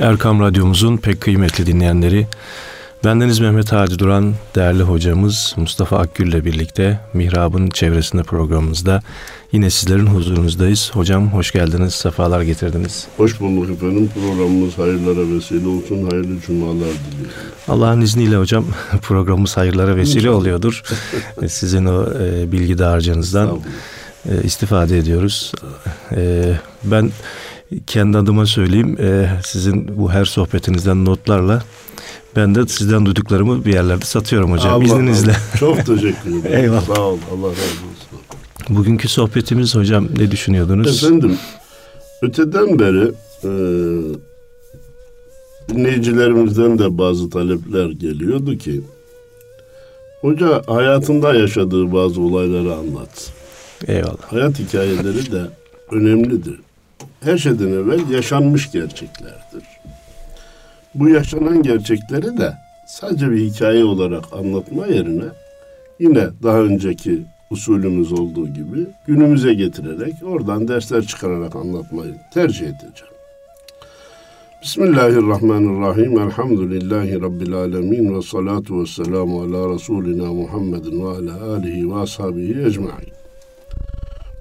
Erkam Radyomuzun pek kıymetli dinleyenleri, bendeniz Mehmet Hadi Duran, değerli hocamız Mustafa Akgül ile birlikte Mihrab'ın çevresinde programımızda yine sizlerin huzurunuzdayız. Hocam hoş geldiniz, sefalar getirdiniz. Hoş bulduk efendim. Programımız hayırlara vesile olsun, hayırlı cumalar diliyorum. Allah'ın izniyle hocam programımız hayırlara vesile oluyordur. Sizin o e, bilgi dağarcığınızdan e, istifade ediyoruz. E, ben kendi adıma söyleyeyim. E, sizin bu her sohbetinizden notlarla ben de sizden duyduklarımı bir yerlerde satıyorum hocam. Allah İzninizle. Allah. Çok teşekkür ederim. Eyvallah. Sağ ol. Allah razı olsun. Bugünkü sohbetimiz hocam ne düşünüyordunuz? Efendim öteden beri e, dinleyicilerimizden de bazı talepler geliyordu ki hoca hayatında yaşadığı bazı olayları anlat. Eyvallah. Hayat hikayeleri de önemlidir her şeyden evvel yaşanmış gerçeklerdir. Bu yaşanan gerçekleri de sadece bir hikaye olarak anlatma yerine yine daha önceki usulümüz olduğu gibi günümüze getirerek oradan dersler çıkararak anlatmayı tercih edeceğim. Bismillahirrahmanirrahim. Elhamdülillahi Rabbil alemin ve salatu ve selamu ala Resulina Muhammedin ve ala alihi ve ashabihi ecma'in.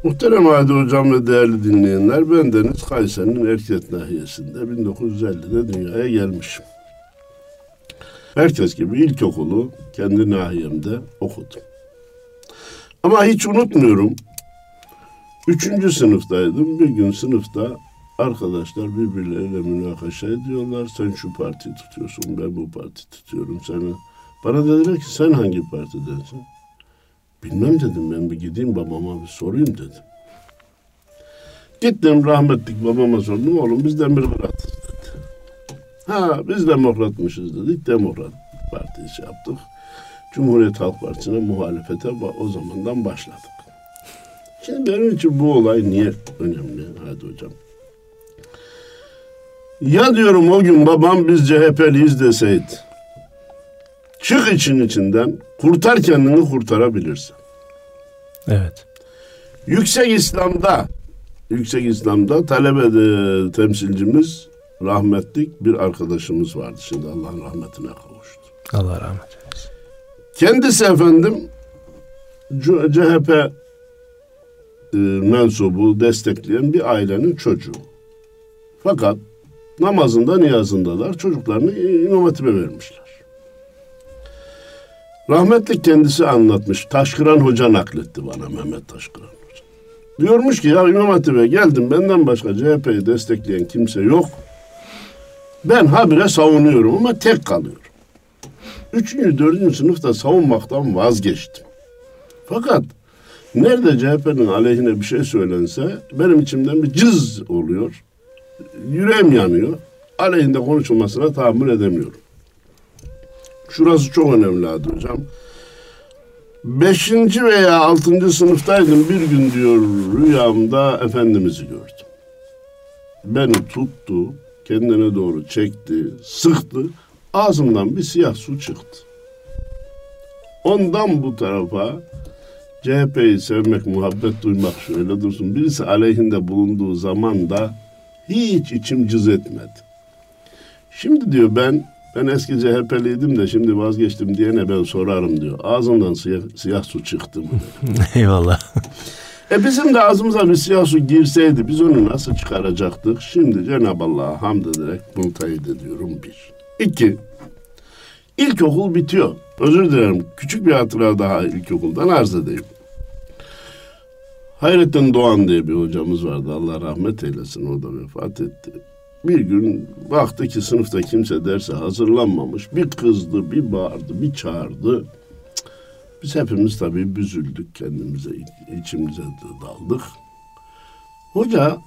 Muhterem Hadi Hocam ve değerli dinleyenler, ben Deniz Kayseri'nin Erket nahiyesinde 1950'de dünyaya gelmişim. Herkes gibi ilkokulu kendi nahiyemde okudum. Ama hiç unutmuyorum, üçüncü sınıftaydım. Bir gün sınıfta arkadaşlar birbirleriyle münakaşa ediyorlar. Sen şu parti tutuyorsun, ben bu parti tutuyorum. Sana. Bana dediler ki sen hangi partidensin? Bilmem dedim ben bir gideyim babama bir sorayım dedim. Gittim rahmetlik babama sordum oğlum biz demokratız dedi. Ha biz demokratmışız dedik demokrat partisi yaptık. Cumhuriyet Halk Partisi'ne muhalefete o zamandan başladık. Şimdi benim için bu olay niye önemli hadi hocam? Ya diyorum o gün babam biz CHP'liyiz deseydi. Çık için içinden kurtar kendini kurtarabilirsin. Evet. Yüksek İslam'da Yüksek İslam'da talebe de, temsilcimiz rahmetlik bir arkadaşımız vardı. Şimdi Allah'ın rahmetine kavuştu. Allah rahmet eylesin. Kendisi efendim CHP e, mensubu destekleyen bir ailenin çocuğu. Fakat namazında niyazındalar. Çocuklarını İmam Hatip'e vermişler. Rahmetli kendisi anlatmış. Taşkıran Hoca nakletti bana Mehmet Taşkıran Hoca. Diyormuş ki ya İmam Hatip'e geldim benden başka CHP'yi destekleyen kimse yok. Ben habire savunuyorum ama tek kalıyorum. Üçüncü, dördüncü sınıfta savunmaktan vazgeçtim. Fakat nerede CHP'nin aleyhine bir şey söylense benim içimden bir cız oluyor. Yüreğim yanıyor. Aleyhinde konuşulmasına tahammül edemiyorum. Şurası çok önemli hadi hocam. Beşinci veya altıncı sınıftaydım bir gün diyor rüyamda Efendimiz'i gördüm. Beni tuttu, kendine doğru çekti, sıktı. Ağzımdan bir siyah su çıktı. Ondan bu tarafa CHP'yi sevmek, muhabbet duymak şöyle dursun. Birisi aleyhinde bulunduğu zaman da hiç içim cız etmedi. Şimdi diyor ben ben eski CHP'liydim de şimdi vazgeçtim diyene ben sorarım diyor. Ağzından siyah, siyah su çıktı mı? Eyvallah. E bizim de ağzımıza bir siyah su girseydi biz onu nasıl çıkaracaktık? Şimdi Cenab-ı Allah'a hamd ederek bunu tayit ediyorum bir. İki, ilkokul bitiyor. Özür dilerim küçük bir hatıra daha ilkokuldan arz edeyim. Hayrettin Doğan diye bir hocamız vardı. Allah rahmet eylesin. O da vefat etti. Bir gün baktı ki sınıfta kimse derse hazırlanmamış. Bir kızdı, bir bağırdı, bir çağırdı. Biz hepimiz tabii büzüldük kendimize, içimize daldık. Hoca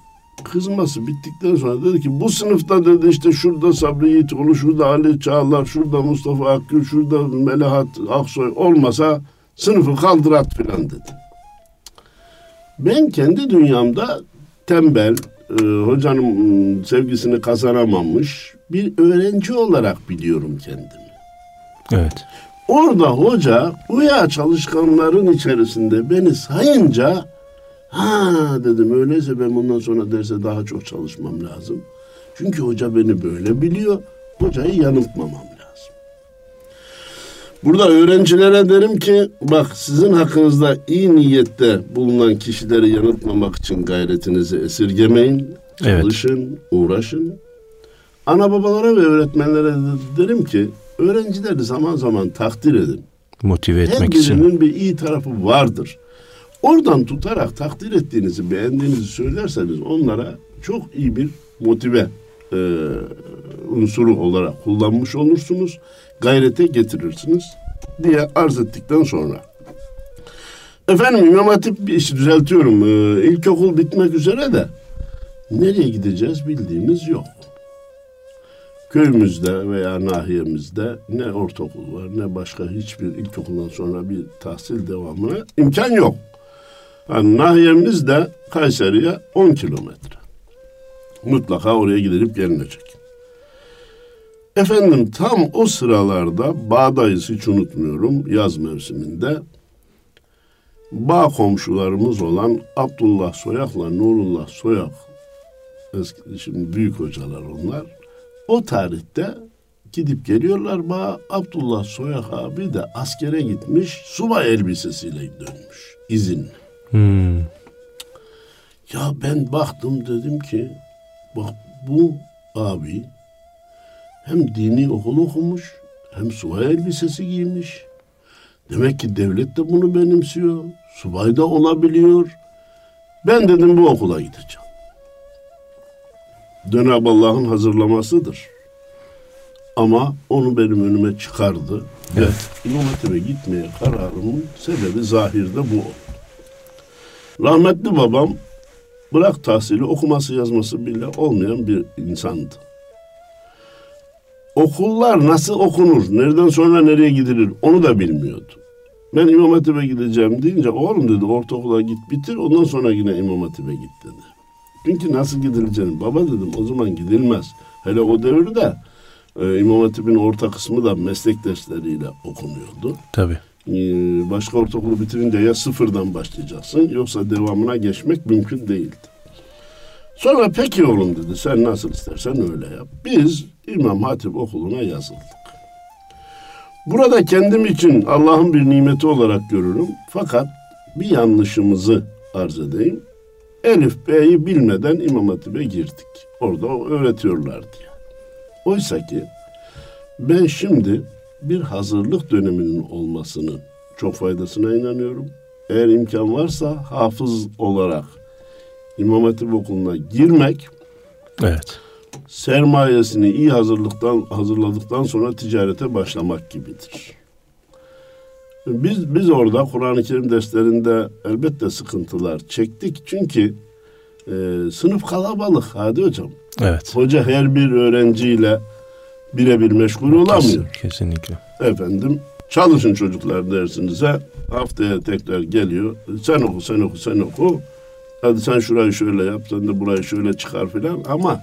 kızması bittikten sonra dedi ki bu sınıfta dedi işte şurada Sabri Yiğitoğlu, şurada Ali Çağlar, şurada Mustafa Akgül, şurada Melahat Aksoy olmasa sınıfı kaldırat filan dedi. Ben kendi dünyamda tembel, e, hocanın sevgisini kazanamamış bir öğrenci olarak biliyorum kendimi. Evet. Orada hoca uya çalışkanların içerisinde beni sayınca ha dedim öyleyse ben bundan sonra derse daha çok çalışmam lazım. Çünkü hoca beni böyle biliyor. Hocayı yanıltmamam. Burada öğrencilere derim ki bak sizin hakkınızda iyi niyette bulunan kişileri yanıltmamak için gayretinizi esirgemeyin. Evet. Çalışın, uğraşın. Ana babalara ve öğretmenlere de derim ki öğrencileri zaman zaman takdir edin. Motive Her etmek için. birinin bir iyi tarafı vardır. Oradan tutarak takdir ettiğinizi, beğendiğinizi söylerseniz onlara çok iyi bir motive e, unsuru olarak kullanmış olursunuz. Gayrete getirirsiniz diye arz ettikten sonra. Efendim İmam Hatip işi düzeltiyorum. E, ilkokul bitmek üzere de nereye gideceğiz bildiğimiz yok. Köyümüzde veya nahiyemizde ne ortaokul var ne başka hiçbir ilkokuldan sonra bir tahsil devamına imkan yok. Yani nahiyemiz de Kayseri'ye 10 kilometre. Mutlaka oraya gidilip gelinecek. Efendim tam o sıralarda bağdayız hiç unutmuyorum yaz mevsiminde bağ komşularımız olan Abdullah Soyak'la Nurullah Soyak eski, şimdi büyük hocalar onlar o tarihte gidip geliyorlar bağ Abdullah Soyak abi de askere gitmiş subay elbisesiyle dönmüş izinli. Hmm. Ya ben baktım dedim ki bak bu abi hem dini okul okumuş hem subay elbisesi giymiş. Demek ki devlet de bunu benimsiyor. Subay da olabiliyor. Ben dedim bu okula gideceğim. Cenab-ı Allah'ın hazırlamasıdır. Ama onu benim önüme çıkardı. Evet. Ve İmam gitmeye kararımın sebebi zahirde bu oldu. Rahmetli babam bırak tahsili okuması yazması bile olmayan bir insandı. Okullar nasıl okunur, nereden sonra nereye gidilir onu da bilmiyordu. Ben İmam Hatip'e gideceğim deyince oğlum dedi ortaokula git bitir ondan sonra yine İmam Hatip'e git dedi. Çünkü nasıl gidileceğini baba dedim o zaman gidilmez. Hele o devirde e, İmam Hatip'in orta kısmı da meslek dersleriyle okunuyordu. Tabii. Ee, başka ortaokulu bitirince ya sıfırdan başlayacaksın yoksa devamına geçmek mümkün değildi. Sonra peki oğlum dedi sen nasıl istersen öyle yap. Biz İmam Hatip okuluna yazıldık. Burada kendim için Allah'ın bir nimeti olarak görürüm. Fakat bir yanlışımızı arz edeyim. Elif B'yi bilmeden İmam Hatip'e girdik. Orada öğretiyorlar diye. Oysa ki ben şimdi bir hazırlık döneminin olmasının çok faydasına inanıyorum. Eğer imkan varsa hafız olarak İmam Hatip okuluna girmek Evet. sermayesini iyi hazırlıktan hazırladıktan sonra ticarete başlamak gibidir. Biz biz orada Kur'an-ı Kerim derslerinde elbette sıkıntılar çektik çünkü e, sınıf kalabalık hadi hocam. Evet. Hoca her bir öğrenciyle birebir meşgul olamıyor. Kesinlikle. Efendim çalışın çocuklar dersinize haftaya tekrar geliyor. Sen oku sen oku sen oku. Hadi sen şurayı şöyle yap sen de burayı şöyle çıkar filan ama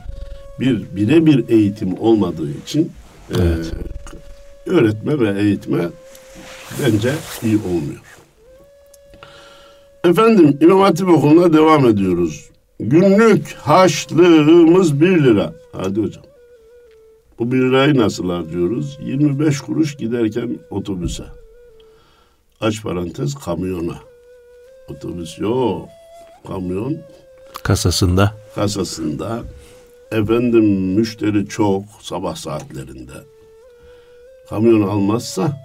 bir birebir eğitim olmadığı için Evet. e, öğretme ve eğitme bence iyi olmuyor. Efendim İmam Hatip Okulu'na devam ediyoruz. Günlük haşlığımız bir lira. Hadi hocam. Bu bir lirayı nasıl harcıyoruz? 25 kuruş giderken otobüse. Aç parantez kamyona. Otobüs yok. Kamyon Kasasında. kasasında. Efendim müşteri çok sabah saatlerinde. Kamyon almazsa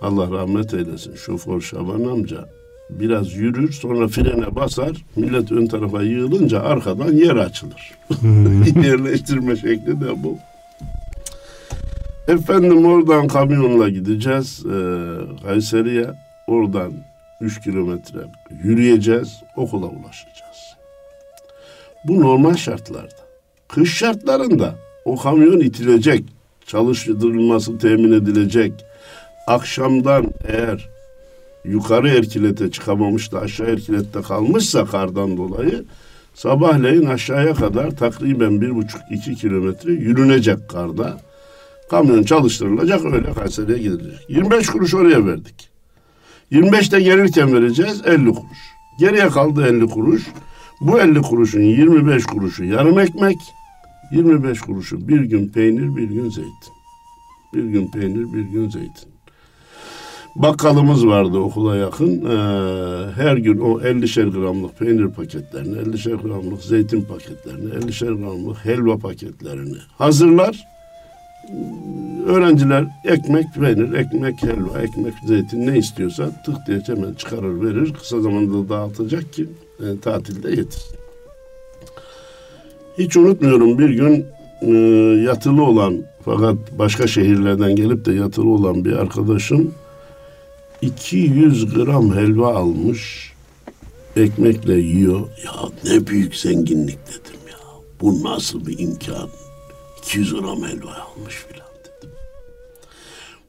Allah rahmet eylesin şoför Şaban amca biraz yürür sonra frene basar millet ön tarafa yığılınca arkadan yer açılır. Yerleştirme şekli de bu. Efendim oradan kamyonla gideceğiz e, Kayseri'ye. Oradan 3 kilometre yürüyeceğiz, okula ulaşacağız. Bu normal şartlarda. Kış şartlarında o kamyon itilecek, çalıştırılması temin edilecek. Akşamdan eğer yukarı erkilete çıkamamış da aşağı erkilette kalmışsa kardan dolayı sabahleyin aşağıya kadar takriben bir buçuk iki kilometre yürünecek karda. Kamyon çalıştırılacak öyle Kayseri'ye gidilecek. 25 kuruş oraya verdik. 25 de gelirken vereceğiz 50 kuruş. Geriye kaldı 50 kuruş. Bu 50 kuruşun 25 kuruşu yarım ekmek, 25 kuruşu bir gün peynir bir gün zeytin. Bir gün peynir bir gün zeytin. Bakkalımız vardı okula yakın. Ee, her gün o 50'şer gramlık peynir paketlerini, 50'şer gramlık zeytin paketlerini, 50'şer gramlık helva paketlerini hazırlar. Öğrenciler ekmek peynir, ekmek helva, ekmek zeytin ne istiyorsa tık diye hemen çıkarır verir. Kısa zamanda dağıtacak ki e, tatilde yetişsin. Hiç unutmuyorum bir gün e, yatılı olan fakat başka şehirlerden gelip de yatılı olan bir arkadaşım 200 gram helva almış ekmekle yiyor. Ya ne büyük zenginlik dedim ya. Bu nasıl bir imkan? 200 gram helva almış filan dedim.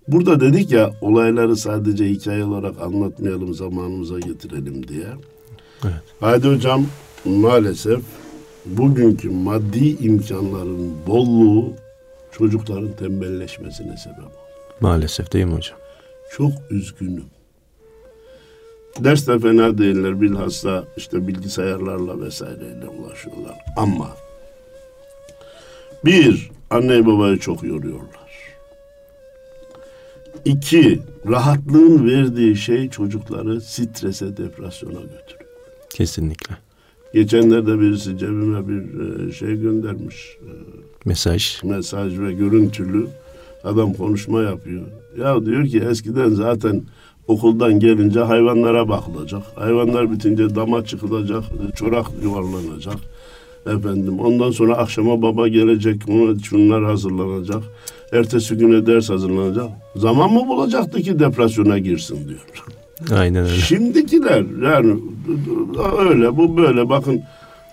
Burada dedik ya olayları sadece hikaye olarak anlatmayalım zamanımıza getirelim diye. Evet. Haydi hocam maalesef bugünkü maddi imkanların bolluğu çocukların tembelleşmesine sebep oldu. Maalesef değil mi hocam? Çok üzgünüm. Ders de fena değiller bilhassa işte bilgisayarlarla vesaireyle ulaşıyorlar. Ama bir, anne babayı çok yoruyorlar. İki, rahatlığın verdiği şey çocukları strese, depresyona götürüyor. Kesinlikle. Geçenlerde birisi cebime bir e, şey göndermiş. E, mesaj. Mesaj ve görüntülü. Adam konuşma yapıyor. Ya diyor ki eskiden zaten okuldan gelince hayvanlara bakılacak. Hayvanlar bitince dama çıkılacak, çorak yuvarlanacak. Efendim ondan sonra akşama baba gelecek, şunlar hazırlanacak. Ertesi güne ders hazırlanacak. Zaman mı bulacaktı ki depresyona girsin diyor. Aynen öyle. Şimdikiler yani öyle bu böyle bakın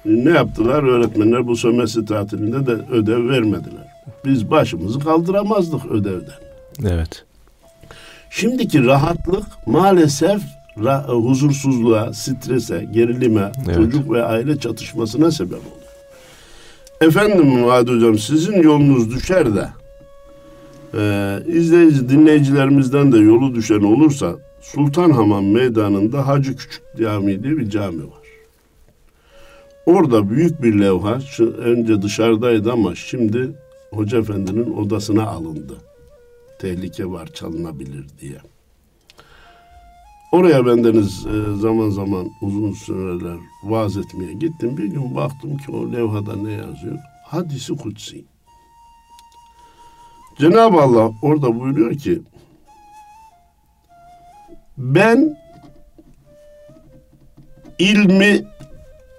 ne yaptılar öğretmenler bu sömestr tatilinde de ödev vermediler. Biz başımızı kaldıramazdık ödevden. Evet. Şimdiki rahatlık maalesef ra- huzursuzluğa, strese, gerilime, evet. çocuk ve aile çatışmasına sebep oluyor. Efendim Muhat Hocam sizin yolunuz düşer de e, izleyici dinleyicilerimizden de yolu düşen olursa Sultanhamam Meydanı'nda Hacı Küçük Cami diye bir cami var. Orada büyük bir levha, önce dışarıdaydı ama şimdi Hoca Efendi'nin odasına alındı. Tehlike var çalınabilir diye. Oraya bendeniz e, zaman zaman uzun süreler vaaz etmeye gittim. Bir gün baktım ki o levhada ne yazıyor? Hadisi kutsi. Cenab-ı Allah orada buyuruyor ki ben ilmi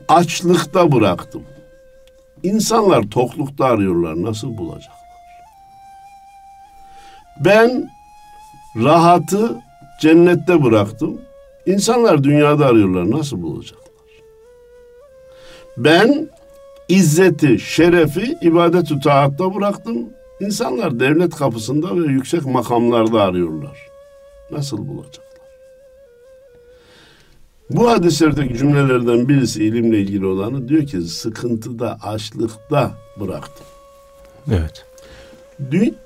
açlıkta bıraktım. İnsanlar toklukta arıyorlar. Nasıl bulacaklar? Ben rahatı cennette bıraktım. İnsanlar dünyada arıyorlar. Nasıl bulacaklar? Ben izzeti, şerefi ibadet-ü taatta bıraktım. İnsanlar devlet kapısında ve yüksek makamlarda arıyorlar. Nasıl bulacak? Bu hadislerdeki cümlelerden birisi ilimle ilgili olanı diyor ki sıkıntıda, açlıkta bıraktım. Evet.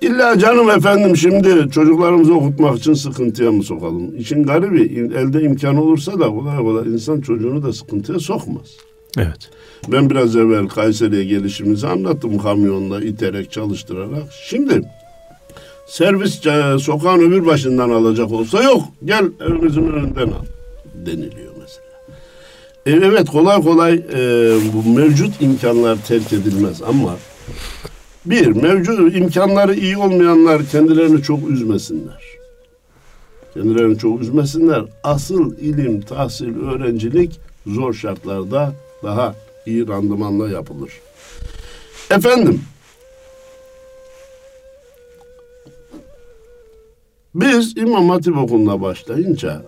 İlla canım efendim şimdi çocuklarımızı okutmak için sıkıntıya mı sokalım? İşin garibi elde imkan olursa da kolay kolay insan çocuğunu da sıkıntıya sokmaz. Evet. Ben biraz evvel Kayseri'ye gelişimizi anlattım kamyonla iterek çalıştırarak. Şimdi servis e, sokağın öbür başından alacak olsa yok gel evimizin önünden al deniliyor. E, evet kolay kolay e, bu mevcut imkanlar terk edilmez ama bir mevcut imkanları iyi olmayanlar kendilerini çok üzmesinler. Kendilerini çok üzmesinler. Asıl ilim, tahsil, öğrencilik zor şartlarda daha iyi randımanla yapılır. Efendim, biz İmam Hatip Okulu'na başlayınca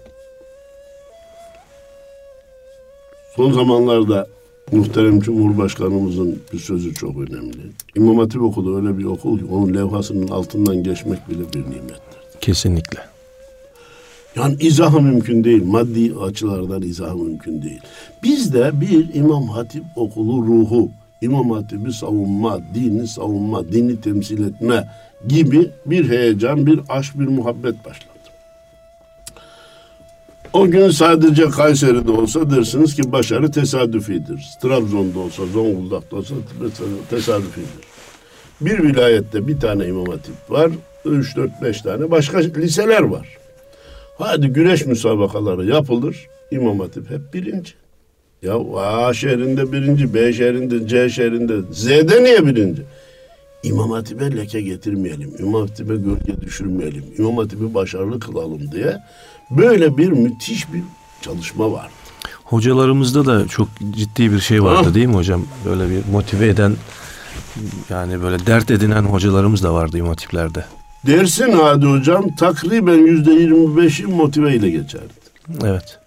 Son zamanlarda muhterem Cumhurbaşkanımızın bir sözü çok önemli. İmam Hatip Okulu öyle bir okul ki onun levhasının altından geçmek bile bir nimettir. Kesinlikle. Yani izahı mümkün değil. Maddi açılardan izahı mümkün değil. Bizde bir İmam Hatip Okulu ruhu, İmam Hatip'i savunma, dini savunma, dini temsil etme gibi bir heyecan, bir aşk, bir muhabbet başladı. O gün sadece Kayseri'de olsa dersiniz ki başarı tesadüfidir. Trabzon'da olsa, Zonguldak'ta olsa tesadüfidir. Bir vilayette bir tane imam hatip var. Üç, dört, beş tane başka liseler var. Hadi güreş müsabakaları yapılır. İmam hatip hep birinci. Ya A şehrinde birinci, B şehrinde, C şehrinde, Z'de niye birinci? İmam Hatip'e leke getirmeyelim, İmam Hatip'e gölge düşürmeyelim, İmam Hatip'i başarılı kılalım diye böyle bir müthiş bir çalışma var. Hocalarımızda da çok ciddi bir şey vardı ha. değil mi hocam? Böyle bir motive eden yani böyle dert edinen hocalarımız da vardı İmam Hatip'lerde. Dersin Hadi hocam takriben yüzde yirmi beşi motive ile geçerdi. Evet.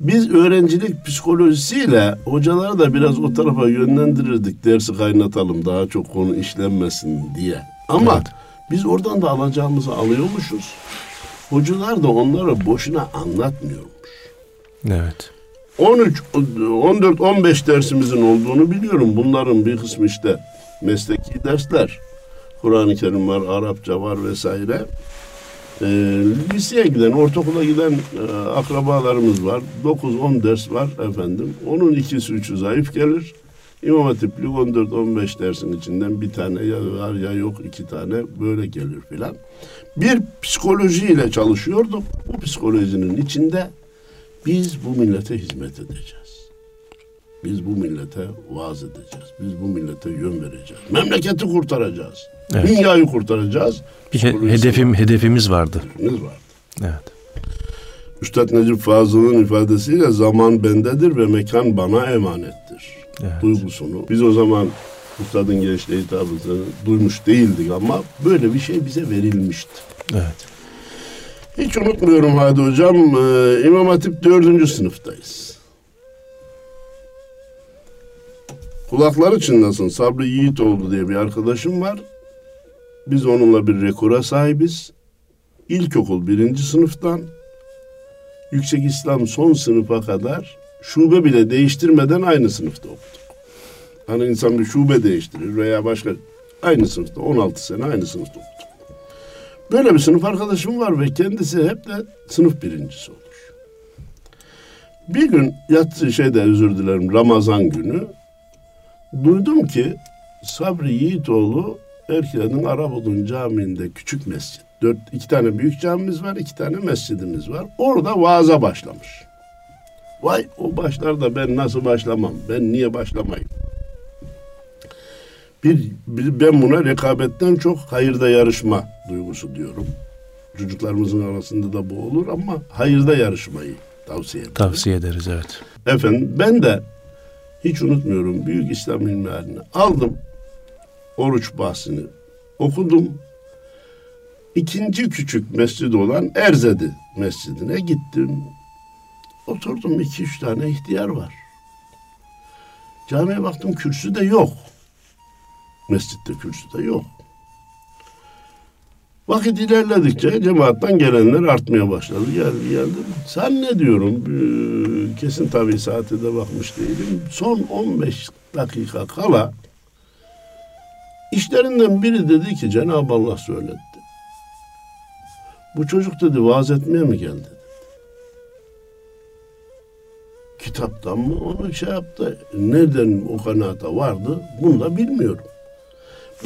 Biz öğrencilik psikolojisiyle hocaları da biraz o tarafa yönlendirirdik. Dersi kaynatalım daha çok konu işlenmesin diye. Ama evet. biz oradan da alacağımızı alıyormuşuz. Hocalar da onlara boşuna anlatmıyormuş. Evet. 13, 14, 15 dersimizin olduğunu biliyorum. Bunların bir kısmı işte mesleki dersler. Kur'an-ı Kerim var, Arapça var vesaire. E, liseye giden, ortaokula giden e, akrabalarımız var. 9-10 ders var efendim. Onun ikisi üçü zayıf gelir. İmam Hatiplik 14-15 dersin içinden bir tane ya var ya yok iki tane böyle gelir filan. Bir psikolojiyle çalışıyorduk. Bu psikolojinin içinde biz bu millete hizmet edeceğiz. Biz bu millete vaaz edeceğiz. Biz bu millete yön vereceğiz. Memleketi kurtaracağız. Evet. Dünyayı kurtaracağız. Bir he- hedefim hedefimiz vardı. Hedefimiz vardı. Evet. Üstad Necip Fazıl'ın ifadesiyle zaman bendedir ve mekan bana emanettir. Evet. Duygusunu. Biz o zaman Üstad'ın gençliğe hitabını duymuş değildik ama böyle bir şey bize verilmişti. Evet. Hiç unutmuyorum Hadi Hocam. Ee, İmam Hatip dördüncü sınıftayız. Kulakları çınlasın Sabri Yiğit oldu diye bir arkadaşım var. Biz onunla bir rekora sahibiz. İlkokul birinci sınıftan Yüksek İslam son sınıfa kadar şube bile değiştirmeden aynı sınıfta okuduk. Hani insan bir şube değiştirir veya başka aynı sınıfta 16 sene aynı sınıfta okuduk. Böyle bir sınıf arkadaşım var ve kendisi hep de sınıf birincisi olur. Bir gün yatsı şeyde özür dilerim Ramazan günü duydum ki Sabri Yiğitoğlu Erkile'nin Arabudun Camii'nde küçük mescit. Dört, iki tane büyük camimiz var, iki tane mescidimiz var. Orada vaaza başlamış. Vay o başlar da ben nasıl başlamam? Ben niye başlamayayım? Bir, bir ben buna rekabetten çok hayırda yarışma duygusu diyorum. Çocuklarımızın arasında da bu olur ama hayırda yarışmayı tavsiye ederiz. Tavsiye ederiz evet. Efendim ben de hiç unutmuyorum büyük İslam ilmi aldım oruç bahsini okudum. İkinci küçük mescid olan Erzedi mescidine gittim. Oturdum iki üç tane ihtiyar var. Camiye baktım kürsü de yok. Mescitte kürsü de yok. Vakit ilerledikçe cemaatten gelenler artmaya başladı. Geldi geldi. Sen ne diyorum? Ee, kesin tabii saate de bakmış değilim. Son 15 dakika kala İşlerinden biri dedi ki Cenab-ı Allah söyletti. Bu çocuk dedi vaaz etmeye mi geldi? Kitaptan mı onu şey yaptı? Nereden o kanaata vardı? Bunu da bilmiyorum.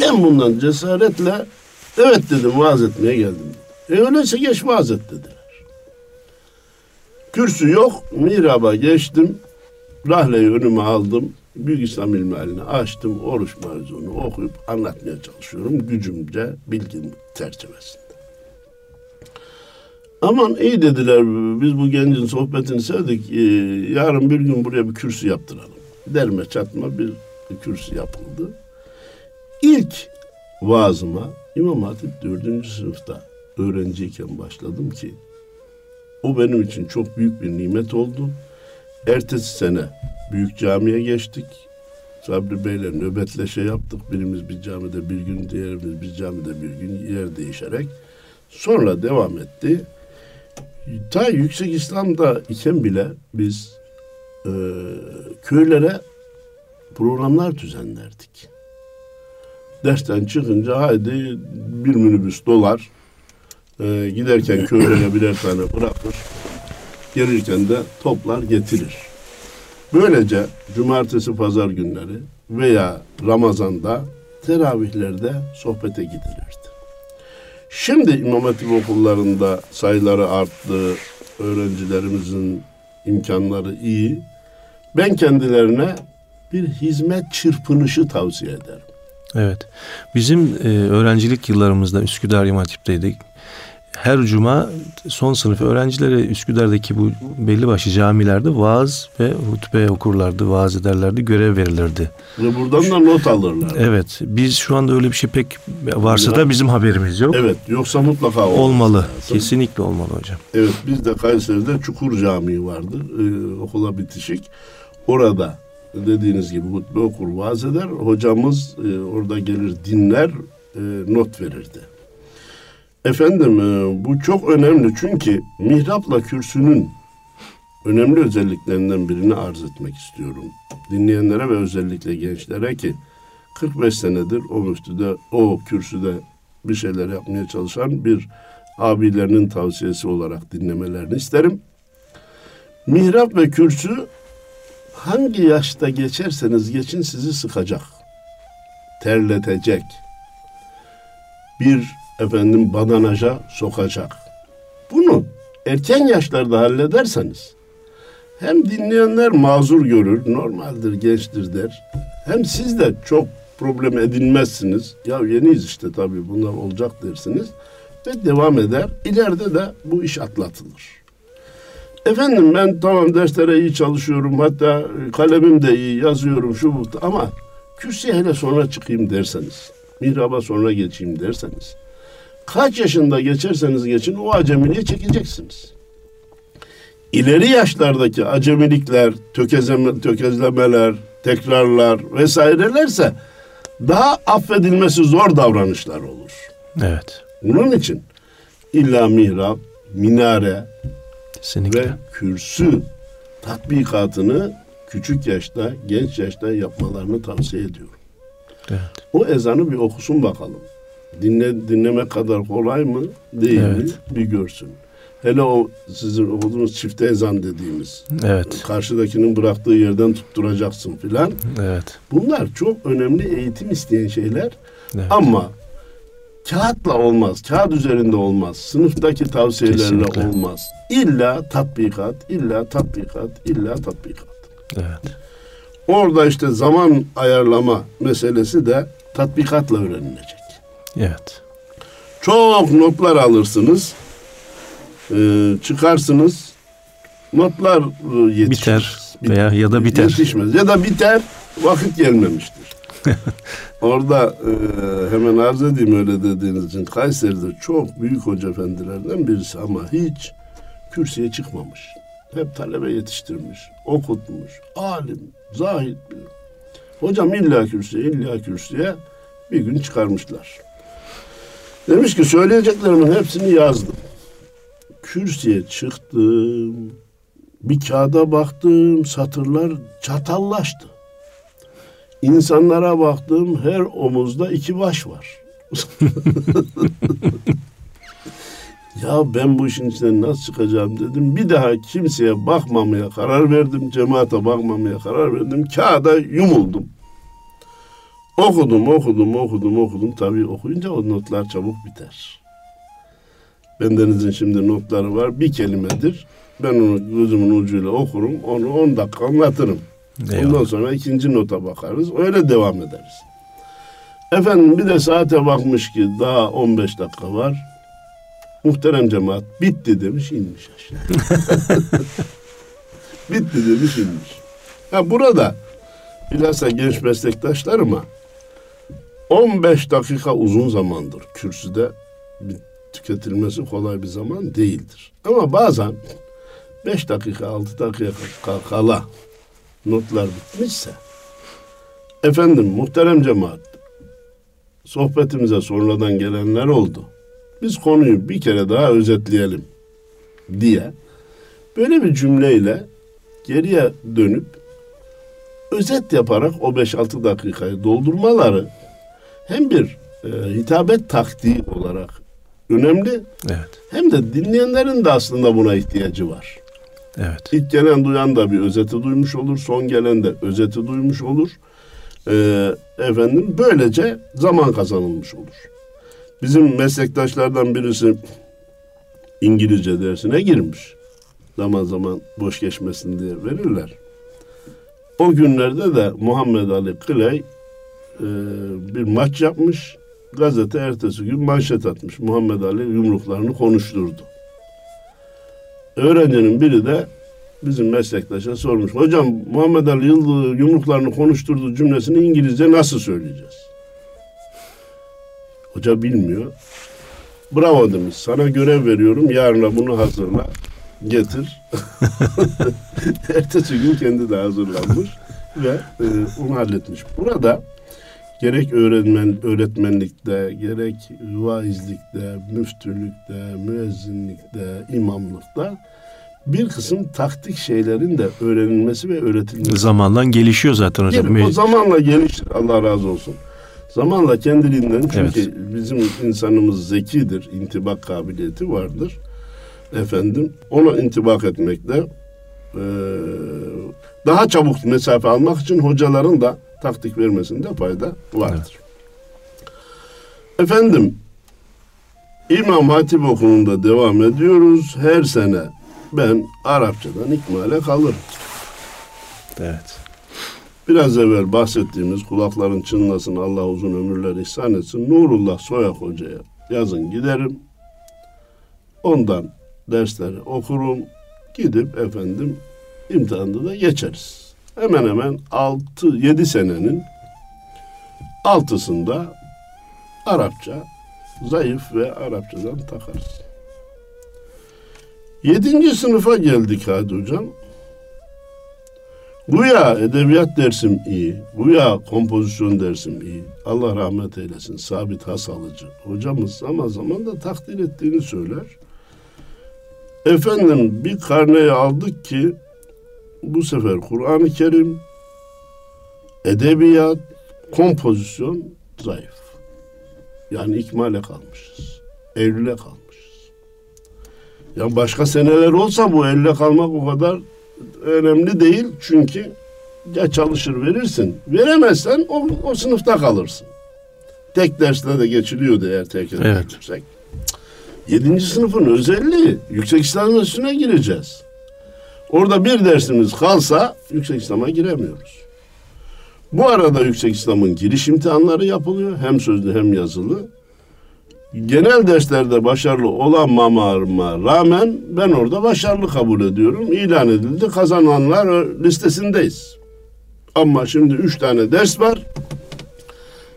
Ben bundan cesaretle evet dedim vaaz etmeye geldim. E öyleyse geç vaaz et dediler. Kürsü yok, miraba geçtim. Rahleyi önüme aldım. Büyük İslam ilmi açtım. Oruç mevzunu okuyup anlatmaya çalışıyorum. Gücümce bilgim çerçevesinde. Aman iyi dediler biz bu gencin sohbetini sevdik. Ee, yarın bir gün buraya bir kürsü yaptıralım. Derme çatma bir, kürsü yapıldı. İlk vaazıma İmam Hatip dördüncü sınıfta öğrenciyken başladım ki o benim için çok büyük bir nimet oldu. Ertesi sene büyük camiye geçtik. Sabri Bey'le nöbetleşe yaptık. Birimiz bir camide bir gün, diğerimiz bir camide bir gün yer değişerek. Sonra devam etti. Ta Yüksek İslam'da iken bile biz e, köylere programlar düzenlerdik. Dersten çıkınca haydi bir minibüs dolar. E, giderken köylere birer tane bırakır. gelirken de toplar getirir. Böylece cumartesi pazar günleri veya Ramazan'da teravihlerde sohbete gidilirdi. Şimdi İmam Hatip okullarında sayıları arttı, öğrencilerimizin imkanları iyi. Ben kendilerine bir hizmet çırpınışı tavsiye ederim. Evet. Bizim e, öğrencilik yıllarımızda Üsküdar İmam Hatip'teydik her cuma son sınıf öğrencileri Üsküdar'daki bu belli başlı camilerde vaaz ve hutbe okurlardı, vaaz ederlerdi, görev verilirdi. Ve buradan da not alırlar. Evet. Biz şu anda öyle bir şey pek varsa ya, da bizim haberimiz yok. Evet. Yoksa mutlaka olmalı. Lazım. Kesinlikle olmalı hocam. Evet. Bizde Kayseri'de Çukur Camii vardı. Ee, okula bitişik. Orada dediğiniz gibi hutbe okur, vaaz eder. Hocamız e, orada gelir dinler, e, not verirdi. Efendim e, bu çok önemli çünkü mihrapla kürsünün önemli özelliklerinden birini arz etmek istiyorum. Dinleyenlere ve özellikle gençlere ki 45 senedir o müftüde, o kürsüde bir şeyler yapmaya çalışan bir abilerinin tavsiyesi olarak dinlemelerini isterim. Mihrap ve kürsü hangi yaşta geçerseniz geçin sizi sıkacak, terletecek. Bir efendim badanaja sokacak. Bunu erken yaşlarda hallederseniz hem dinleyenler mazur görür, normaldir, gençtir der. Hem siz de çok problem edinmezsiniz. Ya yeniyiz işte tabii bunlar olacak dersiniz. Ve devam eder. İleride de bu iş atlatılır. Efendim ben tamam derslere iyi çalışıyorum. Hatta kalemim de iyi yazıyorum şu bu. Ama kürsüye hele sonra çıkayım derseniz. Mihraba sonra geçeyim derseniz kaç yaşında geçerseniz geçin o acemiliği çekeceksiniz. İleri yaşlardaki acemilikler, tökezleme, tökezlemeler, tekrarlar vesairelerse daha affedilmesi zor davranışlar olur. Evet. Bunun için illa mihrap, minare Kesinlikle. ve kürsü tatbikatını küçük yaşta, genç yaşta yapmalarını tavsiye ediyorum. Evet. O ezanı bir okusun bakalım dinle, dinlemek kadar kolay mı değil evet. mi bir görsün. Hele o sizin okuduğunuz çifte ezan dediğimiz. Evet. Karşıdakinin bıraktığı yerden tutturacaksın filan. Evet. Bunlar çok önemli eğitim isteyen şeyler. Evet. Ama kağıtla olmaz. Kağıt üzerinde olmaz. Sınıftaki tavsiyelerle Kesinlikle. olmaz. İlla tatbikat, illa tatbikat, illa tatbikat. Evet. Orada işte zaman ayarlama meselesi de tatbikatla öğrenilecek. Evet. Çok notlar alırsınız. Ee, çıkarsınız. Notlar e, yetişmez. Biter veya ya da biter. Yetişmez. Ya da biter vakit gelmemiştir. Orada e, hemen arz edeyim öyle dediğiniz için Kayseri'de çok büyük hoca efendilerden birisi ama hiç kürsüye çıkmamış. Hep talebe yetiştirmiş, okutmuş, alim, zahid. Hocam illa kürsüye, illa kürsüye bir gün çıkarmışlar. Demiş ki söyleyeceklerimin hepsini yazdım. Kürsüye çıktım. Bir kağıda baktım. Satırlar çatallaştı. İnsanlara baktım. Her omuzda iki baş var. ya ben bu işin içinden nasıl çıkacağım dedim. Bir daha kimseye bakmamaya karar verdim. Cemaate bakmamaya karar verdim. Kağıda yumuldum. Okudum, okudum, okudum, okudum. Tabii okuyunca o notlar çabuk biter. Bendenizin şimdi notları var. Bir kelimedir. Ben onu gözümün ucuyla okurum. Onu on dakika anlatırım. Eyvallah. Ondan sonra ikinci nota bakarız. Öyle devam ederiz. Efendim bir de saate bakmış ki daha 15 dakika var. Muhterem cemaat bitti demiş inmiş aşağı. bitti demiş inmiş. Ha burada bilhassa genç meslektaşlarıma 15 dakika uzun zamandır kürsüde tüketilmesi kolay bir zaman değildir. Ama bazen 5 dakika 6 dakika kala notlar bitmişse efendim muhterem cemaat sohbetimize sonradan gelenler oldu. Biz konuyu bir kere daha özetleyelim diye böyle bir cümleyle geriye dönüp özet yaparak o 5-6 dakikayı doldurmaları hem bir e, hitabet taktiği olarak önemli. Evet. Hem de dinleyenlerin de aslında buna ihtiyacı var. Evet. İlk gelen duyan da bir özeti duymuş olur. Son gelen de özeti duymuş olur. Ee, efendim böylece zaman kazanılmış olur. Bizim meslektaşlardan birisi İngilizce dersine girmiş. Zaman zaman boş geçmesin diye verirler. O günlerde de Muhammed Ali Clay e, bir maç yapmış. Gazete ertesi gün manşet atmış. Muhammed Ali yumruklarını konuşturdu. Öğrencinin biri de bizim meslektaşa sormuş. Hocam Muhammed Ali Yıldız yumruklarını konuşturdu cümlesini İngilizce nasıl söyleyeceğiz? Hoca bilmiyor. Bravo demiş. Sana görev veriyorum. Yarına bunu hazırla. Getir. Ertesi gün kendi de hazırlanmış ve e, onu halletmiş. Burada gerek öğretmen öğretmenlikte, gerek vaizlikte, müftülükte, müezzinlikte, imamlıkta bir kısım taktik şeylerin de öğrenilmesi ve öğretilmesi. Zamanla gelişiyor zaten hocam. Değil, o zamanla gelişir. Allah razı olsun. Zamanla kendiliğinden çünkü evet. bizim insanımız zekidir, intibak kabiliyeti vardır. Efendim ona intibak etmekle e, daha çabuk mesafe almak için hocaların da taktik vermesinde fayda vardır. Evet. Efendim İmam Hatip okulunda devam ediyoruz. Her sene ben Arapçadan ikmale kalırım. Evet. Biraz evvel bahsettiğimiz kulakların çınlasın Allah uzun ömürler ihsan etsin. Nurullah Soyak Hoca'ya yazın giderim. Ondan dersleri okurum. Gidip efendim imtihanda da geçeriz. Hemen hemen 6-7 senenin altısında Arapça zayıf ve Arapçadan takarız. Yedinci sınıfa geldik hadi hocam. Bu ya edebiyat dersim iyi. Bu ya kompozisyon dersim iyi. Allah rahmet eylesin. Sabit Hasalıcı. Hocamız zaman zaman da takdir ettiğini söyler. Efendim bir karneyi aldık ki bu sefer Kur'an-ı Kerim, edebiyat, kompozisyon zayıf. Yani ikmale kalmışız. Eylül'e kalmışız. Ya başka seneler olsa bu elle kalmak o kadar önemli değil. Çünkü ya çalışır verirsin. Veremezsen o, o sınıfta kalırsın. Tek derste de geçiliyordu eğer tek evet. yüksek. Yedinci sınıfın özelliği yüksek İslam üstüne gireceğiz. Orada bir dersimiz kalsa yüksek İslam'a giremiyoruz. Bu arada yüksek İslam'ın giriş imtihanları yapılıyor. Hem sözlü hem yazılı. Genel derslerde başarılı olamamama rağmen ben orada başarılı kabul ediyorum. İlan edildi. Kazananlar listesindeyiz. Ama şimdi üç tane ders var.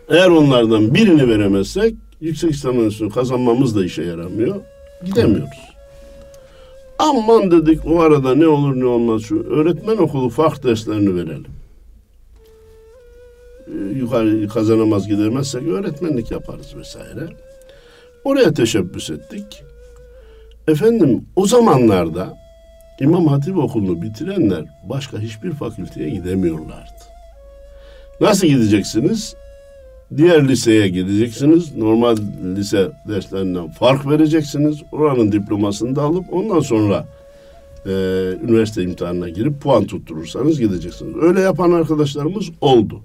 Eğer onlardan birini veremezsek yüksek İslam kazanmamız da işe yaramıyor. Gidemiyoruz. Aman dedik o arada ne olur ne olmaz şu öğretmen okulu fark derslerini verelim. Ee, yukarı kazanamaz gidemezsek öğretmenlik yaparız vesaire. Oraya teşebbüs ettik. Efendim o zamanlarda İmam Hatip okulunu bitirenler başka hiçbir fakülteye gidemiyorlardı. Nasıl gideceksiniz? Diğer liseye gideceksiniz. Normal lise derslerinden fark vereceksiniz. Oranın diplomasını da alıp ondan sonra e, üniversite imtihanına girip puan tutturursanız gideceksiniz. Öyle yapan arkadaşlarımız oldu.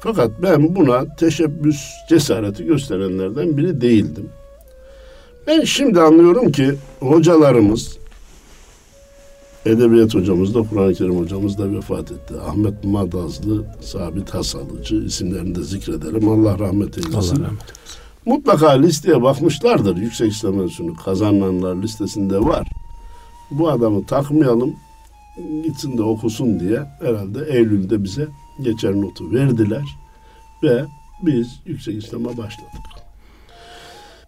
Fakat ben buna teşebbüs cesareti gösterenlerden biri değildim. Ben şimdi anlıyorum ki hocalarımız Edebiyat hocamız da Kur'an-ı Kerim hocamız da vefat etti. Ahmet Madazlı, Sabit Hasalıcı isimlerini de zikredelim. Allah rahmet eylesin. Allah rahmet eylesin. Mutlaka listeye bakmışlardır. Yüksek İslam Enstitüsü'nü kazananlar listesinde var. Bu adamı takmayalım, gitsin de okusun diye herhalde Eylül'de bize geçer notu verdiler. Ve biz Yüksek İslam'a başladık.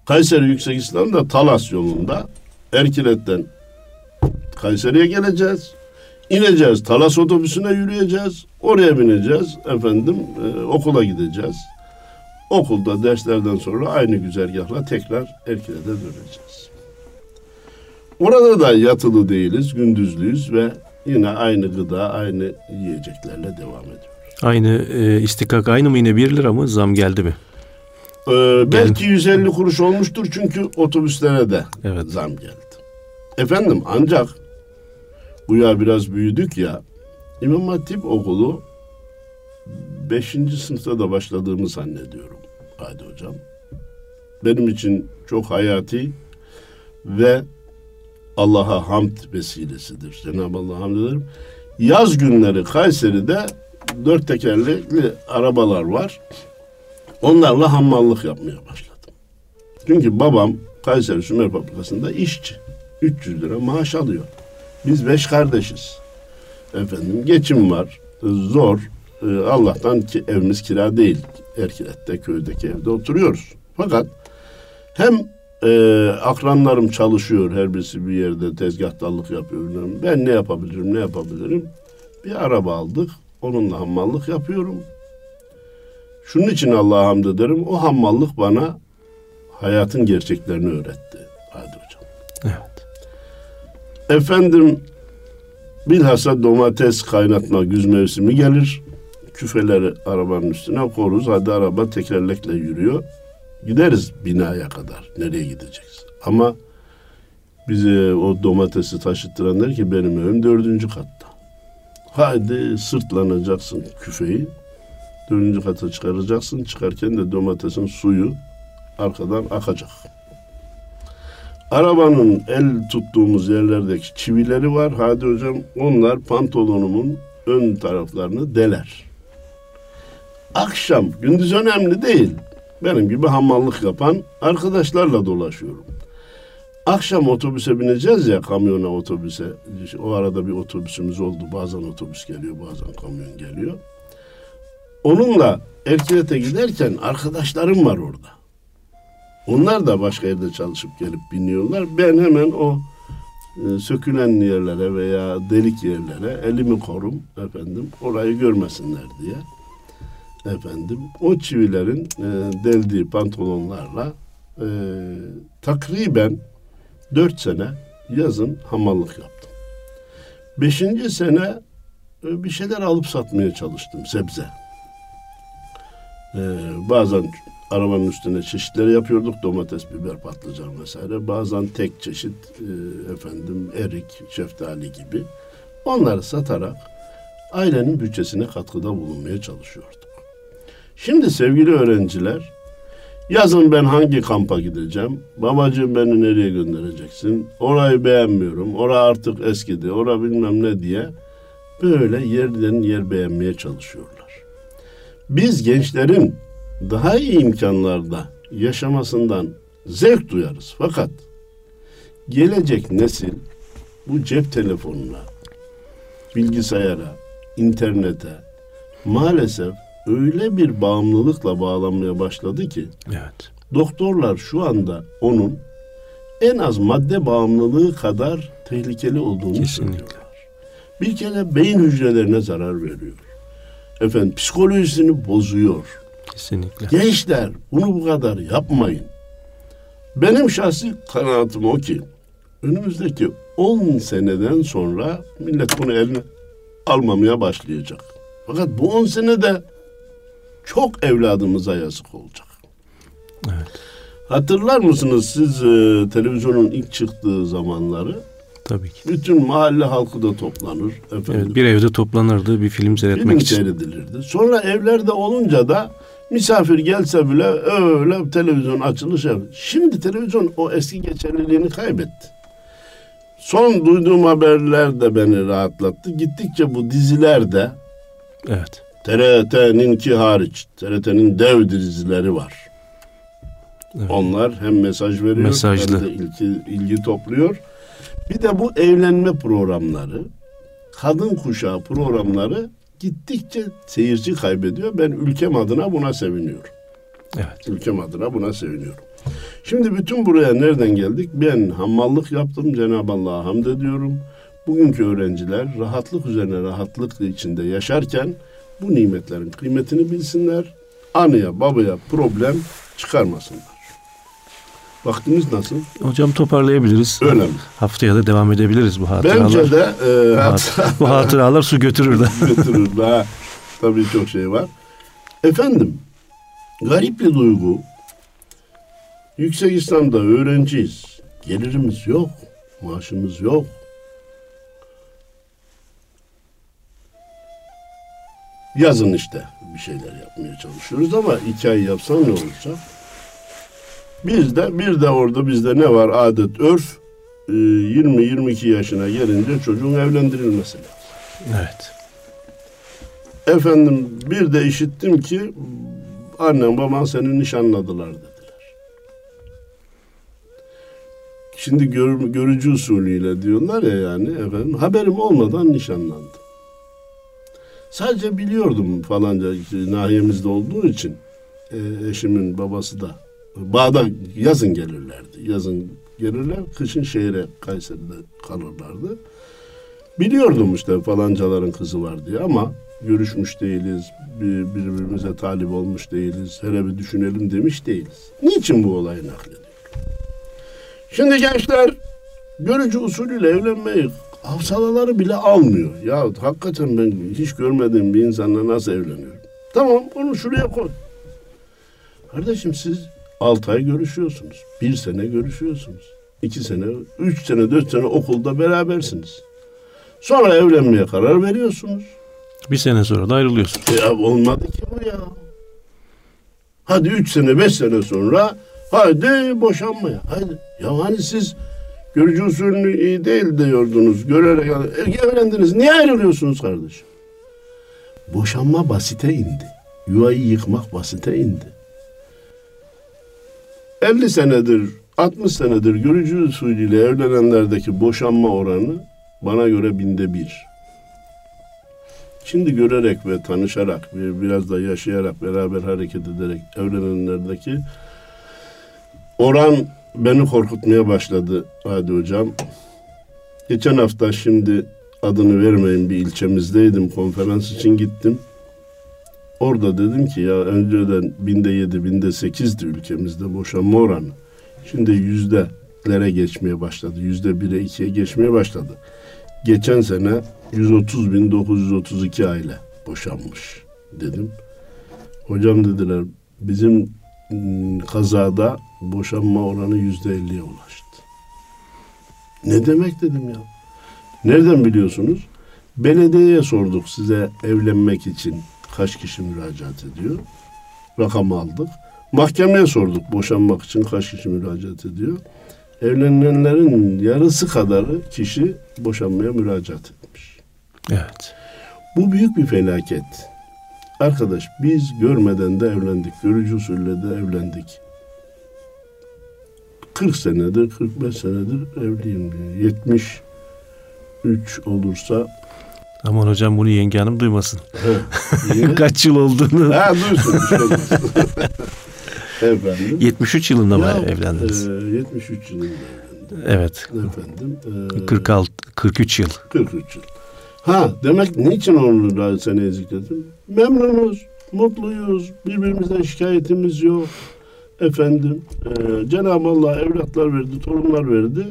Kayseri Yüksek İslam da Talas yolunda Erkilet'ten Kayseri'ye geleceğiz. İneceğiz. Talas otobüsüne yürüyeceğiz. Oraya bineceğiz. Efendim e, okula gideceğiz. Okulda derslerden sonra aynı güzergahla tekrar Erkile'de döneceğiz. Orada da yatılı değiliz, gündüzlüyüz ve yine aynı gıda, aynı yiyeceklerle devam ediyoruz. Aynı e, istikak aynı mı yine 1 lira mı? Zam geldi mi? Ee, belki 150 kuruş olmuştur çünkü otobüslere de evet. zam geldi. Efendim ancak bu ya biraz büyüdük ya. İmam Hatip okulu beşinci sınıfta da başladığımı zannediyorum. Hadi hocam. Benim için çok hayati ve Allah'a hamd vesilesidir. Cenab-ı Allah'a hamd ederim. Yaz günleri Kayseri'de dört tekerlekli arabalar var. Onlarla hammallık yapmaya başladım. Çünkü babam Kayseri Sümer Fabrikası'nda işçi. 300 lira maaş alıyor. Biz beş kardeşiz. Efendim geçim var. Zor. Ee, Allah'tan ki evimiz kira değil. Erkilet'te köydeki evde oturuyoruz. Fakat hem e, akranlarım çalışıyor her birisi bir yerde tezgahtarlık yapıyor. Ben ne yapabilirim ne yapabilirim? Bir araba aldık. Onunla hammallık yapıyorum. Şunun için Allah'a hamd ederim. O hammallık bana hayatın gerçeklerini öğretti. Hadi hocam. Evet. Efendim bilhassa domates kaynatma güz mevsimi gelir. Küfeleri arabanın üstüne koruz. Hadi araba tekerlekle yürüyor. Gideriz binaya kadar. Nereye gideceğiz? Ama bize o domatesi taşıttıran der ki benim evim dördüncü katta. Haydi sırtlanacaksın küfeyi. Dördüncü kata çıkaracaksın. Çıkarken de domatesin suyu arkadan akacak. Arabanın el tuttuğumuz yerlerdeki çivileri var. Hadi hocam onlar pantolonumun ön taraflarını deler. Akşam, gündüz önemli değil. Benim gibi hamallık yapan arkadaşlarla dolaşıyorum. Akşam otobüse bineceğiz ya kamyona otobüse. O arada bir otobüsümüz oldu. Bazen otobüs geliyor bazen kamyon geliyor. Onunla Erkilet'e giderken arkadaşlarım var orada. Onlar da başka yerde çalışıp gelip biniyorlar. Ben hemen o e, sökülen yerlere veya delik yerlere elimi korum efendim. Orayı görmesinler diye. Efendim o çivilerin e, deldiği pantolonlarla e, takriben dört sene yazın hamallık yaptım. Beşinci sene e, bir şeyler alıp satmaya çalıştım sebze. E, bazen arabanın üstüne çeşitleri yapıyorduk. Domates, biber, patlıcan vesaire. Bazen tek çeşit e, efendim erik, şeftali gibi. Onları satarak ailenin bütçesine katkıda bulunmaya çalışıyorduk. Şimdi sevgili öğrenciler, yazın ben hangi kampa gideceğim? Babacığım beni nereye göndereceksin? Orayı beğenmiyorum. Ora artık eskidi. Ora bilmem ne diye böyle yerden yer beğenmeye çalışıyorlar. Biz gençlerin daha iyi imkanlarda yaşamasından zevk duyarız. Fakat gelecek nesil bu cep telefonuna, bilgisayara, internete maalesef öyle bir bağımlılıkla bağlanmaya başladı ki Evet. doktorlar şu anda onun en az madde bağımlılığı kadar tehlikeli olduğunu Kesinlikle. söylüyorlar. Bir kere beyin hücrelerine zarar veriyor. Efendim psikolojisini bozuyor. Kesinlikle. Gençler bunu bu kadar yapmayın. Benim şahsi kanaatim o ki önümüzdeki 10 seneden sonra millet bunu eline almamaya başlayacak. Fakat bu 10 senede çok evladımıza yazık olacak. Evet. Hatırlar mısınız siz e, televizyonun ilk çıktığı zamanları? Tabii ki. Bütün mahalle halkı da toplanır. Efendim, Evet, bir evde toplanırdı bir film seyretmek film için. seyredilirdi. Sonra evlerde olunca da misafir gelse bile öyle televizyon açılış yap. Şimdi televizyon o eski geçerliliğini kaybetti. Son duyduğum haberler de beni rahatlattı. Gittikçe bu diziler de Evet. TRT'ninki hariç, TRT'nin dev dizileri var. Evet. Onlar hem mesaj veriyor Mesajlı. hem de ilgi, ilgi topluyor. Bir de bu evlenme programları, kadın kuşağı programları gittikçe seyirci kaybediyor. Ben ülkem adına buna seviniyorum. Evet. Ülkem adına buna seviniyorum. Şimdi bütün buraya nereden geldik? Ben hammallık yaptım. Cenab-ı Allah'a hamd ediyorum. Bugünkü öğrenciler rahatlık üzerine rahatlık içinde yaşarken bu nimetlerin kıymetini bilsinler. Anıya babaya problem çıkarmasınlar. Vaktimiz nasıl? Hocam toparlayabiliriz. Öyle mi? Haftaya da devam edebiliriz bu hatıralar. Bence de e, bu, hatıralar, su götürür de. götürür daha tabii çok şey var. Efendim garip bir duygu. Yüksek İslam'da öğrenciyiz. Gelirimiz yok. Maaşımız yok. Yazın işte bir şeyler yapmaya çalışıyoruz ama iki ay yapsan ne olacak? Bizde bir de orada bizde ne var adet örf 20-22 yaşına gelince çocuğun evlendirilmesi lazım. Evet. Efendim bir de işittim ki annem baban seni nişanladılar dediler. Şimdi gör, görücü usulüyle diyorlar ya yani efendim haberim olmadan nişanlandım. Sadece biliyordum falanca nahiyemizde olduğu için e, eşimin babası da bağda yazın gelirlerdi. Yazın gelirler, kışın şehre Kayseri'de kalırlardı. Biliyordum işte falancaların kızı var diye ama görüşmüş değiliz, bir, birbirimize talip olmuş değiliz, hele bir düşünelim demiş değiliz. Niçin bu olayı naklediyorum? Şimdi gençler görücü usulüyle evlenmeyi hafsalaları bile almıyor. Ya hakikaten ben hiç görmediğim bir insanla nasıl evleniyorum? Tamam onu şuraya koy. Kardeşim siz altı ay görüşüyorsunuz. Bir sene görüşüyorsunuz. iki sene, üç sene, dört sene okulda berabersiniz. Sonra evlenmeye karar veriyorsunuz. Bir sene sonra da ayrılıyorsun. Ya olmadı ki bu ya. Hadi üç sene, beş sene sonra hadi boşanmaya. Hadi. Ya hani siz görücü usulünü iyi değil diyordunuz. Görerek e, evlendiniz. Niye ayrılıyorsunuz kardeşim? Boşanma basite indi. Yuvayı yıkmak basite indi. 50 senedir, 60 senedir görücü usulüyle evlenenlerdeki boşanma oranı bana göre binde bir. Şimdi görerek ve tanışarak, biraz da yaşayarak, beraber hareket ederek evlenenlerdeki oran beni korkutmaya başladı Hadi Hocam. Geçen hafta şimdi adını vermeyin bir ilçemizdeydim, konferans için gittim. Orada dedim ki ya önceden binde yedi, binde sekizdi ülkemizde boşanma oranı. Şimdi yüzdelere geçmeye başladı. Yüzde bire ikiye geçmeye başladı. Geçen sene 130 bin 932 aile boşanmış dedim. Hocam dediler bizim ıı, kazada boşanma oranı yüzde elliye ulaştı. Ne demek dedim ya. Nereden biliyorsunuz? Belediyeye sorduk size evlenmek için kaç kişi müracaat ediyor? Rakam aldık. Mahkemeye sorduk boşanmak için kaç kişi müracaat ediyor? Evlenenlerin yarısı kadarı kişi boşanmaya müracaat etmiş. Evet. Bu büyük bir felaket. Arkadaş biz görmeden de evlendik. Görücü usulle de evlendik. 40 senedir, 45 senedir evliyim. 73 olursa Aman hocam bunu yenge hanım duymasın. He, Kaç yıl olduğunu. ha duysun. Efendim. 73 yılında mı Ya, evlendiniz? e, 73 yılında evlendim. evet. Efendim. e, 46 43 yıl. 43 yıl. Ha demek niçin onu seneye zikrettim? Memnunuz, mutluyuz, birbirimizden şikayetimiz yok. Efendim, e, Cenab-ı Allah evlatlar verdi, torunlar verdi.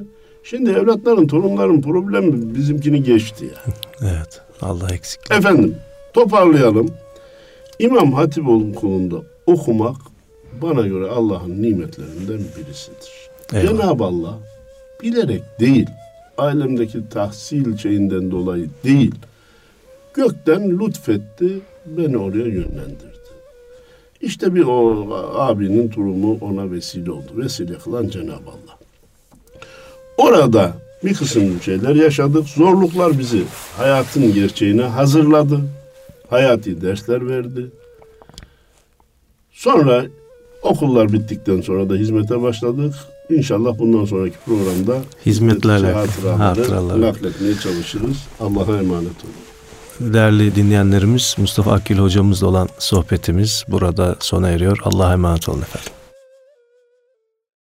Şimdi evlatların, torunların problemi bizimkini geçti ya. Evet. Allah eksik. Efendim, toparlayalım. İmam Hatip okulunda okumak bana göre Allah'ın nimetlerinden birisidir. Eyvallah. Cenab-ı Allah bilerek değil, ailemdeki tahsil şeyinden dolayı değil, gökten lütfetti, beni oraya yönlendirdi. İşte bir o abinin durumu ona vesile oldu. Vesile kılan Cenab-ı Allah. Orada bir kısım şeyler yaşadık. Zorluklar bizi hayatın gerçeğine hazırladı. Hayati dersler verdi. Sonra okullar bittikten sonra da hizmete başladık. İnşallah bundan sonraki programda Hizmetlerle hatıraları hatıralar. nakletmeye çalışırız. Allah'a emanet olun. Değerli dinleyenlerimiz Mustafa Akil hocamızla olan sohbetimiz burada sona eriyor. Allah'a emanet olun efendim.